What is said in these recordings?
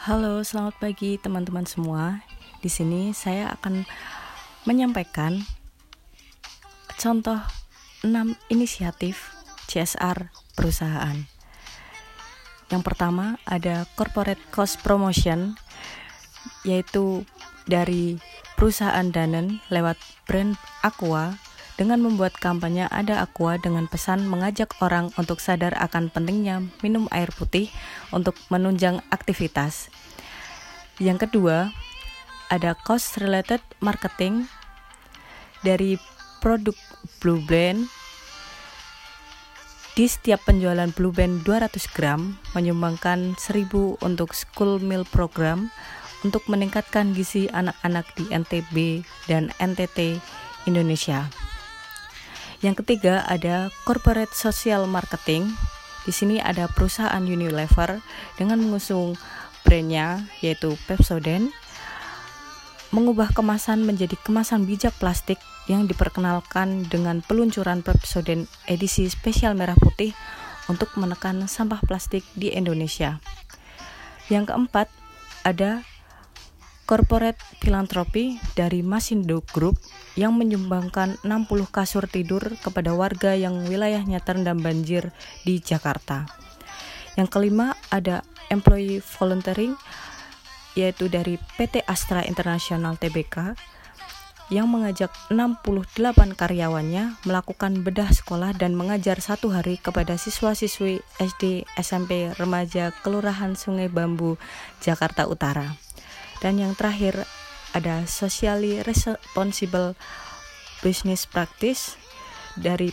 Halo, selamat pagi teman-teman semua. Di sini saya akan menyampaikan contoh 6 inisiatif CSR perusahaan. Yang pertama ada corporate cost promotion yaitu dari perusahaan Danen lewat brand Aqua dengan membuat kampanye Ada Aqua dengan pesan mengajak orang untuk sadar akan pentingnya minum air putih untuk menunjang aktivitas. Yang kedua, ada cost related marketing dari produk Blue Blend di setiap penjualan Blue Band 200 gram menyumbangkan 1000 untuk school meal program untuk meningkatkan gizi anak-anak di NTB dan NTT Indonesia. Yang ketiga ada corporate social marketing. Di sini ada perusahaan Unilever dengan mengusung brandnya yaitu Pepsodent mengubah kemasan menjadi kemasan bijak plastik yang diperkenalkan dengan peluncuran Pepsodent edisi spesial merah putih untuk menekan sampah plastik di Indonesia. Yang keempat, ada corporate filantropi dari Masindo Group yang menyumbangkan 60 kasur tidur kepada warga yang wilayahnya terendam banjir di Jakarta. Yang kelima ada employee volunteering yaitu dari PT Astra International Tbk yang mengajak 68 karyawannya melakukan bedah sekolah dan mengajar satu hari kepada siswa-siswi SD, SMP, remaja, Kelurahan Sungai Bambu, Jakarta Utara. Dan yang terakhir ada socially responsible business practice dari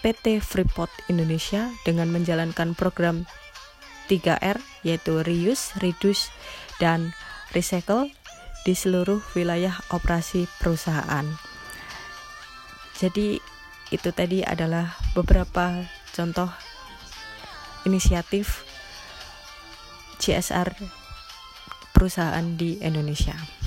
PT Freeport Indonesia dengan menjalankan program 3R yaitu reuse, reduce, dan recycle di seluruh wilayah operasi perusahaan. Jadi itu tadi adalah beberapa contoh inisiatif CSR perusahaan di Indonesia.